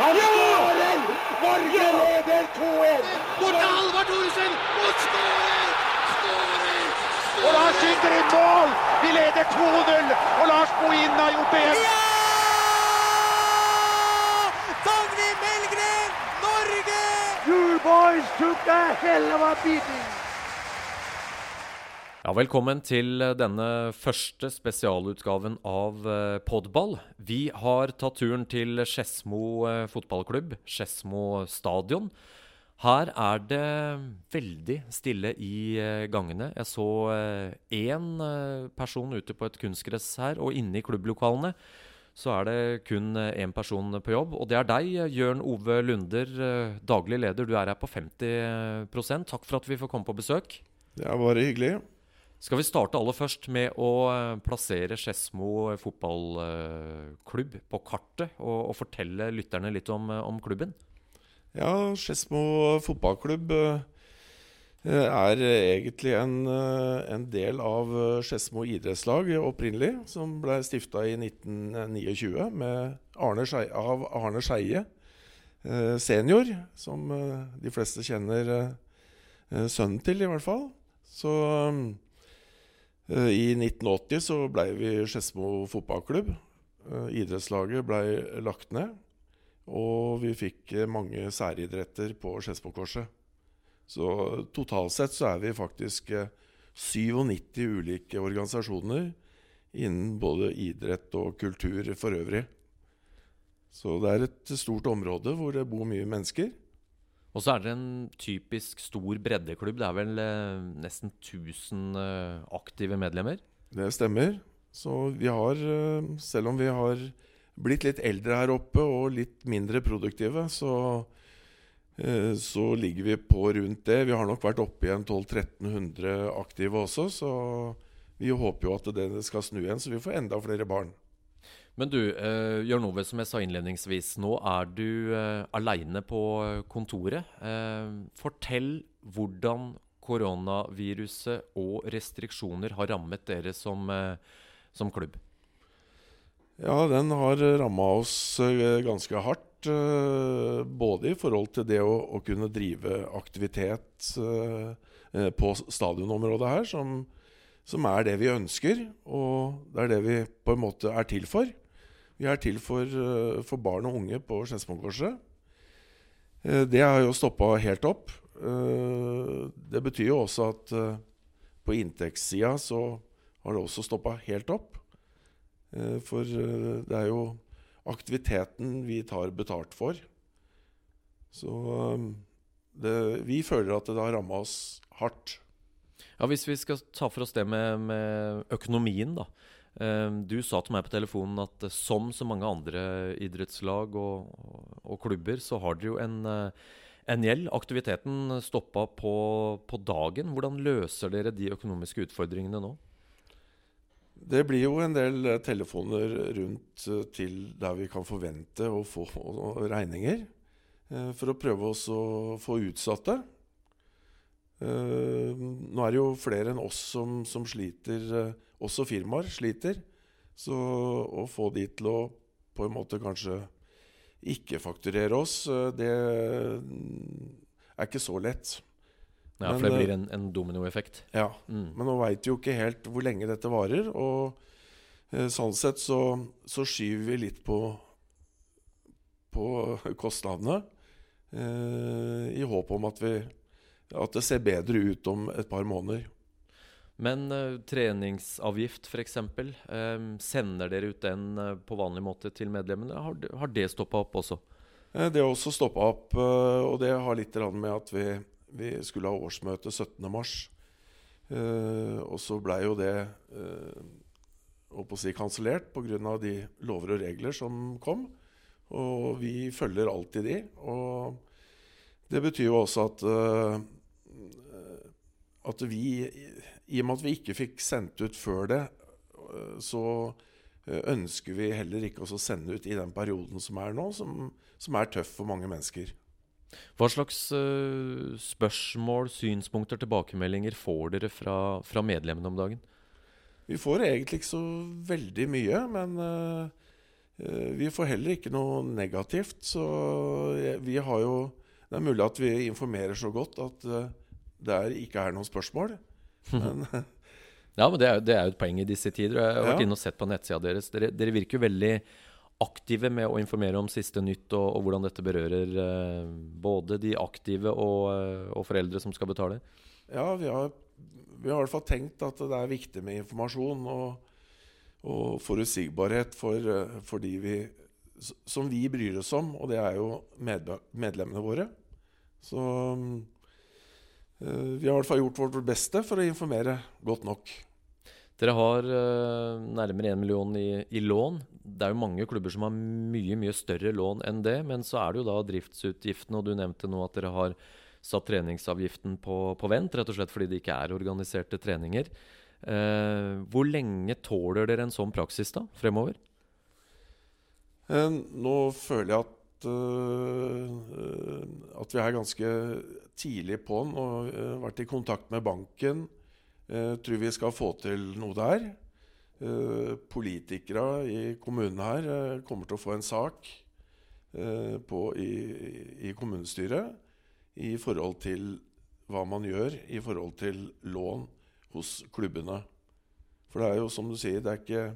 Han skårer! Norge leder 2-1! Bort til Halvard Thoresen! Og skårer! Skårer! Og Lars skyter i mål! Vi leder 2-0, og Lars Bohinen har gjort det igjen! Dagny Melgren, Norge! You boys took a hell of a beating! Ja, Velkommen til denne første spesialutgaven av eh, Podball. Vi har tatt turen til Skedsmo eh, fotballklubb, Skedsmo stadion. Her er det veldig stille i eh, gangene. Jeg så én person ute på et kunstgress her, og inne i klubblokalene så er det kun én person på jobb. Og det er deg, Jørn Ove Lunder, daglig leder. Du er her på 50% Takk for at vi får komme på besøk. Det er bare hyggelig. Skal vi starte aller først med å eh, plassere Skedsmo fotballklubb på kartet, og, og, fortelle lytterne litt om, eh, om klubben? Ja, Skedsmo fotballklubb eh, er egentlig en, en del av Skedsmo idrettslag opprinnelig, som ble stifta i 1929 Arne Scheie, av Arne Skeie senior, som de fleste kjenner sønnen til, i hvert fall. Så Eh, I 1980 så ble vi Skedsmo fotballklubb. Eh, idrettslaget ble lagt ned. Og vi fikk eh, mange særidretter på Skedsmokorset. Så totalt sett så er vi faktisk 97 ulike organisasjoner innen både idrett og kultur for øvrig. Så det er et stort område hvor det bor mye mennesker. Og så er det en typisk stor breddeklubb. Det er vel eh, nesten 1000 eh, aktive medlemmer? Det stemmer. Så vi har, eh, selv om vi har blitt litt eldre her oppe og litt mindre produktive, så, eh, så ligger vi på rundt det. Vi har nok vært oppe igjen 1200-1300 aktive også, så vi håper jo at det skal snu igjen, så vi får enda flere barn. Men du, uh, Jørn Ove, som jeg sa innledningsvis, nå er du uh, aleine på kontoret. Uh, fortell hvordan koronaviruset og restriksjoner har rammet dere som, uh, som klubb. Ja, den har ramma oss eh, ganske hardt. Eh, både i forhold til det å, å kunne drive aktivitet eh, på stadionområdet her, som, som er det vi ønsker. Og det er det vi på en måte er til for. Vi er til for, eh, for barn og unge på Skedsmokorset. Eh, det har jo stoppa helt opp. Eh, det betyr jo også at på inntektssida så har det også stoppa helt opp. For det er jo aktiviteten vi tar betalt for. Så det, vi føler at det har ramma oss hardt. Ja, Hvis vi skal ta for oss det med, med økonomien, da. Ehm, du sa til meg på telefonen at eh, som så mange andre idrettslag og, og klubber, så har dere jo en, eh, en gjeld. Aktiviteten stoppa på, på, dagen. Hvordan løser dere de økonomiske utfordringene nå? Det blir jo en del eh, telefoner rundt til der vi kan forvente å få regninger. For å prøve å få utsatt det. Nå er det jo flere enn oss som, som sliter også firmaer sliter. Så å få de til å på en måte kanskje ikke fakturere oss, eh, det er ikke så lett. Ja, For det blir en, en dominoeffekt? Ja. Mm. Men nå veit vi jo ikke helt hvor lenge dette varer. Og eh, sånn sett så, så, skyver vi litt på, på kostnadene. Eh, I håp om at, vi, at det ser bedre ut om et par måneder. Men uh, treningsavgift f.eks., um, eh, sender dere ut den uh, på vanlig måte til medlemmene? Har, har det stoppa opp også? Det har også stoppa opp, uh, og det har litt med at vi, vi skulle ha årsmøte 17.3. Uh, og så blei jo det uh, si kansellert pga. de lover og regler som kom. Og vi følger alltid de. Og det betyr jo også at, at vi i og med at vi ikke fikk sendt ut før det, så øh, ønsker vi heller ikke å sende ut i den perioden som er nå, som, som er tøff for mange mennesker. Hva slags uh, spørsmål, synspunkter, tilbakemeldinger får dere fra, fra, medlemmene om dagen? Vi får egentlig ikke så veldig mye, men uh, Eh, vi får heller ikke noe negativt, så vi har jo Det er mulig at vi informerer så godt at eh, det er, ikke er noen spørsmål. Men ja, men det er, det er, jo et poeng i disse tider. Jeg har vært ja. inne og sett på nettsida deres. Dere, dere, virker jo veldig aktive med å informere om siste nytt, og, og hvordan dette berører eh, både de aktive og, eh, og, foreldre som skal betale. Ja, vi har, vi har i hvert fall tenkt at det er viktig med informasjon. og og forutsigbarhet for, eh, for de vi, som vi bryr oss om, og det er jo medlemmene våre. Så uh, vi har i hvert fall gjort vårt beste for å informere godt nok. Dere har uh, nærmere 1 million i, i, lån. Det er jo mange klubber som har mye mye større lån enn det. Men så er det jo da driftsutgiftene, og du nevnte nå at dere har satt treningsavgiften på, på vent, rett og slett fordi det ikke er organiserte treninger. Eh, hvor lenge tåler dere en sånn praksis da, fremover? Eh, nå føler jeg at, uh, at vi er ganske tidlig på den og uh, vært i kontakt med banken. Uh, tror vi skal få til noe der. Politikere i kommunen her kommer til å få en sak på, i, i, kommunestyret i forhold til hva man gjør i forhold til lån hos klubbene. For det er jo som du sier, det er ikke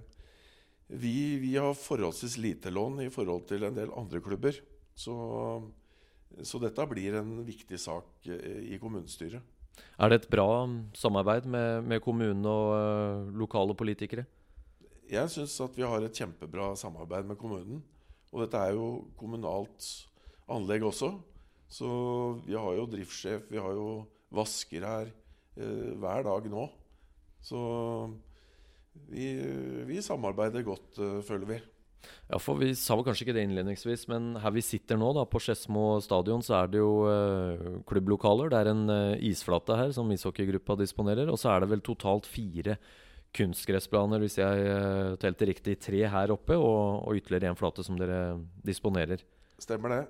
Vi, vi har forholdsvis lite lån i forhold til en del andre klubber. Så, så dette blir en viktig sak eh, i kommunestyret. Er det et bra samarbeid med, med kommunen og uh, lokale politikere? Jeg syns at vi har et kjempebra samarbeid med kommunen. Og dette er jo kommunalt anlegg også. Så vi har jo driftssjef, vi har jo vasker her uh, hver dag nå. Så vi, vi samarbeider godt, uh, føler vi. Ja, for Vi sa vel kanskje ikke det innledningsvis, men her vi sitter nå, da, på Skedsmo stadion, så er det jo uh, klubblokaler. Det er en uh, isflate her som ishockeygruppa disponerer. Og så er det vel totalt fire kunstgressplaner, hvis jeg uh, telte riktig. Tre her oppe og, og ytterligere en flate som dere disponerer. Stemmer det.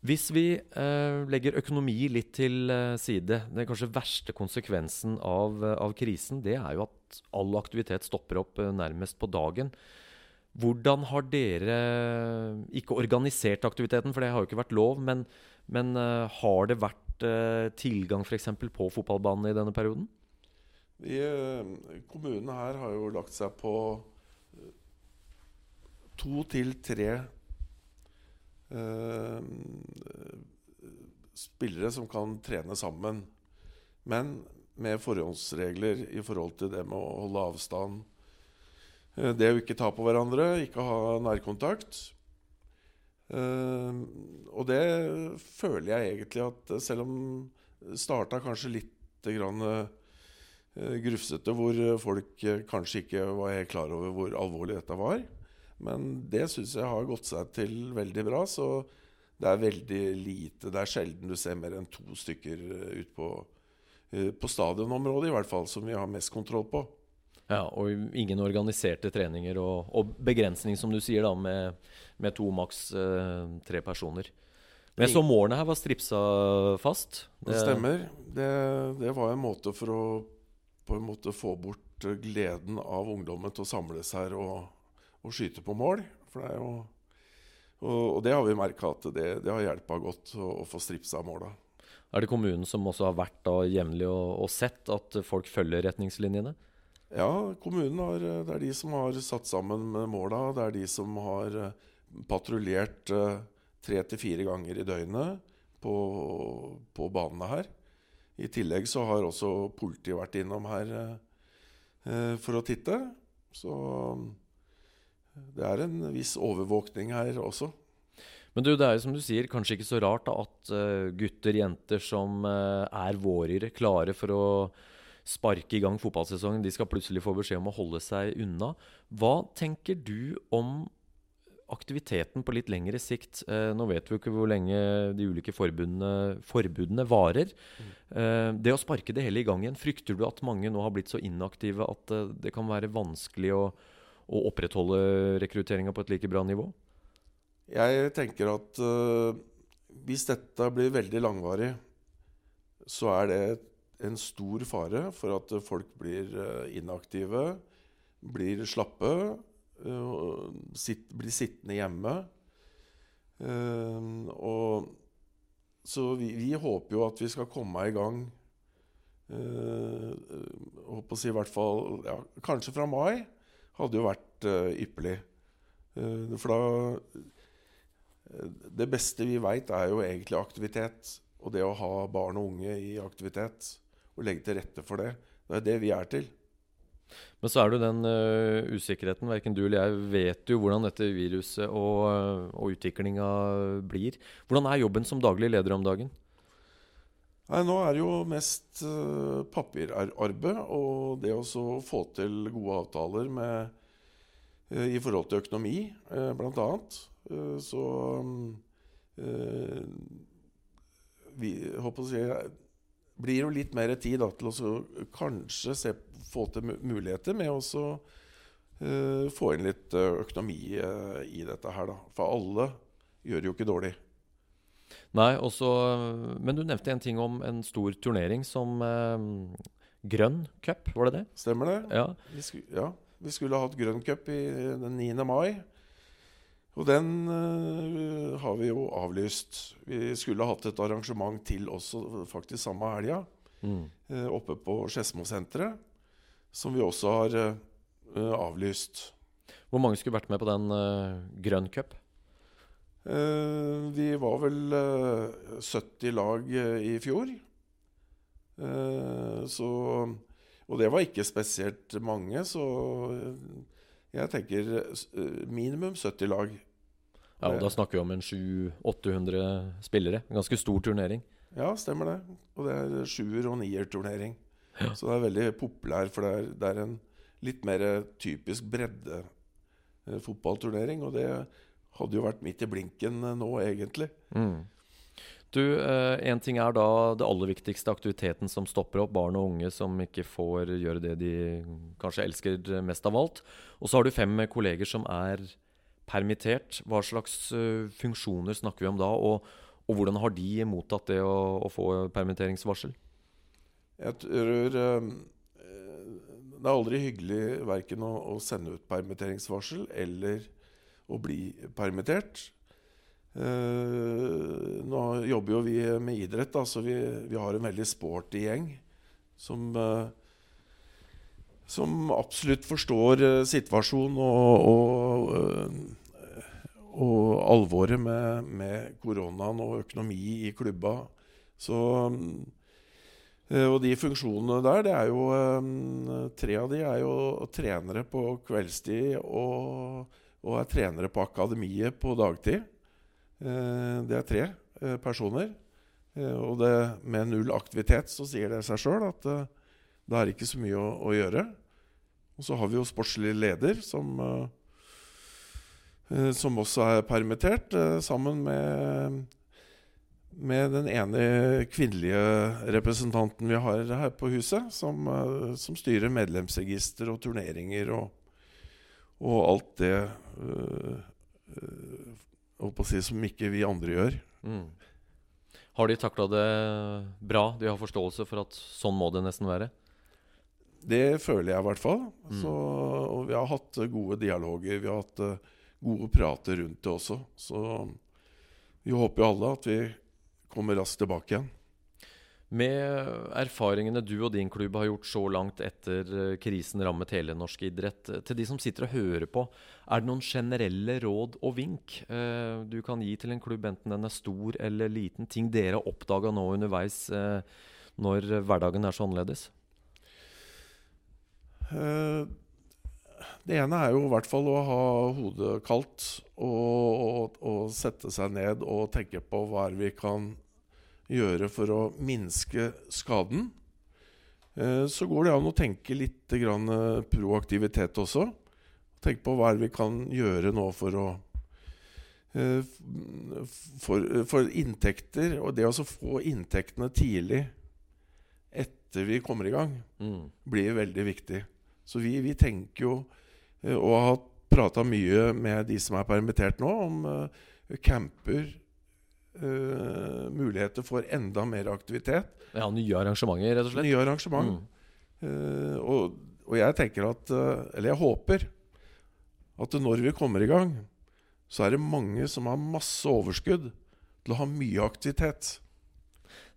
Hvis vi eh, legger økonomi litt til eh, side, den kanskje verste konsekvensen av, eh, av, krisen, det er jo at all aktivitet stopper opp eh, nærmest på dagen. Hvordan har dere ikke organisert aktiviteten, for det har jo ikke vært lov, men, men har det vært eh, tilgang f.eks. på fotballbanen i denne perioden? Vi, kommunen her har jo lagt seg på to til tre spillere som kan trene sammen. Men med forhåndsregler i forhold til det med å holde avstand. Eh, det å ikke ta på hverandre, ikke ha nærkontakt. Uh, og det føler jeg egentlig at selv om starta kanskje litt grann, grufsete, hvor folk kanskje ikke var helt klar over hvor alvorlig dette var, men det syns jeg har gått seg til veldig bra. Så det er veldig lite. Det er sjelden du ser mer enn to stykker eh, ut på, eh, på stadionområdet, i hvert fall, som vi har mest kontroll på. Ja, Og ingen organiserte treninger og, og begrensning, som du sier, da, med, med to, maks eh, tre personer. Men jeg så målene her var stripsa fast. Det, det stemmer. Det, det, var en måte for å på en måte få bort gleden av ungdommen til å samles her og, å skyte på mål. For det er jo, og, det har vi merka at det, det har hjelpa godt å, å få stripsa måla. Er det kommunen som også har vært da jevnlig og, og, sett at folk følger retningslinjene? Ja, kommunen har, det er de som har satt sammen måla. Det er de som har eh, patruljert eh, tre til fire ganger i døgnet på, på banene her. I tillegg så har også politiet vært innom her eh, for å titte. Så det er en viss overvåkning her også. Men du, det er jo som du sier, kanskje ikke så rart da, at uh, gutter, jenter som uh, er vårere, klare for å sparke i gang fotballsesongen, de skal plutselig få beskjed om å holde seg unna. Hva tenker du om aktiviteten på litt lengre sikt? Uh, nå vet vi jo ikke hvor lenge de ulike forbundene, forbudene varer. Mm. det å sparke det hele i gang igjen, frykter du at mange nå har blitt så inaktive at det kan være vanskelig å å opprettholde rekrutteringa på et like bra nivå? Jeg tenker at uh, hvis dette blir veldig langvarig, så er det en stor fare for at folk blir uh, inaktive, blir slappe, Uh, sitt, blir sittende hjemme. Uh, og så vi, vi, håper jo at vi skal komme i gang Håper å si i hvert fall ja, Kanskje fra mai hadde jo vært ypperlig. for da Det beste vi veit, er jo egentlig aktivitet. Og det å ha barn og unge i aktivitet. Og legge til rette for det. Det er det vi er til. Men så er det jo den uh, usikkerheten. Verken du eller jeg vet jo hvordan dette viruset og, og utviklinga blir. Hvordan er jobben som daglig leder om dagen? Nei, Nå er det jo mest uh, papirarbeid og det å få til gode avtaler med, uh, i forhold til økonomi, uh, bl.a. Så vi håper å si blir jo litt mer tid da, til å kanskje se, få til muligheter med å få inn litt eh, økonomi i dette her. Da. For alle gjør det jo ikke dårlig. Nei, også, Men du nevnte en ting om en stor turnering som eh, Grønn cup, var det det? Stemmer det. Ja. Vi, sku, ja. Vi skulle hatt Grønn cup i, den 9. mai. Og den uh, har vi jo avlyst. Vi skulle hatt et arrangement til også faktisk samme helga. Mm. Uh, oppe på Skedsmosenteret. Som vi også har uh, avlyst. Hvor mange skulle vært med på den grønn cup? Vi var vel 70 lag i fjor. så Og det var ikke spesielt mange, så jeg tenker eh, minimum 70 lag. Ja, og Da snakker vi om en 700-800 spillere. En ganske stor turnering. Ja, stemmer det. Og det er sjuer- og nier-turnering. Ja. Så det er veldig populær, for det er, det er en litt mer typisk bredde eh, fotballturnering. Og det hadde jo vært midt i blinken eh, nå, egentlig. Mm. Du, Én eh, ting er da det aller viktigste aktiviteten som stopper opp. Barn og unge som ikke får gjøre det de kanskje elsker mest av alt. Og så har du fem kolleger som er permittert. Hva slags uh, funksjoner snakker vi om da? Og, og, hvordan har de mottatt det å, å få permitteringsvarsel? Jeg tror Det er aldri hyggelig verken å, å, sende ut permitteringsvarsel eller å bli permittert. Uh, nå jobber jo vi med idrett, da, så vi, vi, har en veldig sporty gjeng som, uh, som absolutt forstår uh, situasjonen og, og, og, alvoret med, med koronaen og økonomi i klubba. Så, og de funksjonene der, det er jo Tre av de er jo trenere på kveldstid og, og er trenere på akademiet på dagtid. Eh, det er tre eh, personer. Eh, og det, med null aktivitet så sier det seg sjøl at det er ikke så mye å, å, gjøre. Og så har vi jo sportslig leder, som, som også er permittert, sammen med, med den ene kvinnelige representanten vi har her på huset, som, som styrer medlemsregister og turneringer og, og alt det å si, som ikke vi andre gjør. Mm. Har de takla det bra? De har forståelse for at sånn må det nesten være? Det føler jeg i hvert fall. Mm. Så, og vi har hatt gode dialoger. Vi har hatt uh, gode prater rundt det også. Så vi håper jo alle at vi kommer raskt tilbake igjen. Med erfaringene du og din klubb har gjort så langt etter eh, krisen rammet hele norsk idrett, eh, til de som sitter og hører på, er det noen generelle råd og vink eh, du kan gi til en klubb, enten den er stor eller liten? Ting dere har oppdaga nå underveis når hverdagen er så annerledes? Det ene er jo i hvert fall å ha hodet kaldt og, og, og sette seg ned og tenke på hva vi kan gjøre gjøre for å minske skaden. Eh, så går det an å tenke litt eh, proaktivitet også. Tenke på hva vi kan gjøre nå for å eh, for, for inntekter, og det å få inntektene tidlig etter vi kommer i gang, mm. blir veldig viktig. Så vi, vi tenker jo, og har prata mye med de som er permittert nå, om camper uh, muligheter for enda mer aktivitet. Ja, Nye arrangementer, rett og slett? Nye arrangement. Mm. Uh, og, og, jeg tenker at uh, Eller jeg håper at når vi kommer i gang, så er det mange som har masse overskudd til å ha mye aktivitet.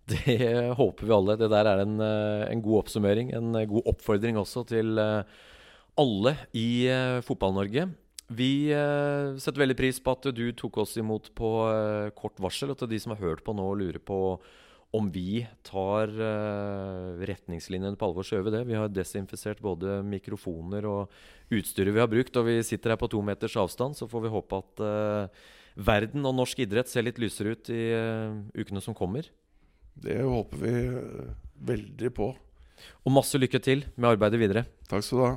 Det håper vi alle. Det der er en, eh, en god oppsummering. En eh, god oppfordring også til eh, alle i Fotball-Norge. Vi setter veldig pris på at du tok oss imot på kort varsel. Og til de som har hørt på nå og lurer på om vi tar uh, retningslinjene på alvor, så gjør vi det. Vi har desinfisert både mikrofoner og utstyret vi har brukt. Og vi sitter her på to meters avstand, så får vi håpe at uh, verden og norsk idrett ser litt lysere ut i ukene som kommer. Det håper vi veldig på. Og masse lykke til med arbeidet videre. Takk skal du ha.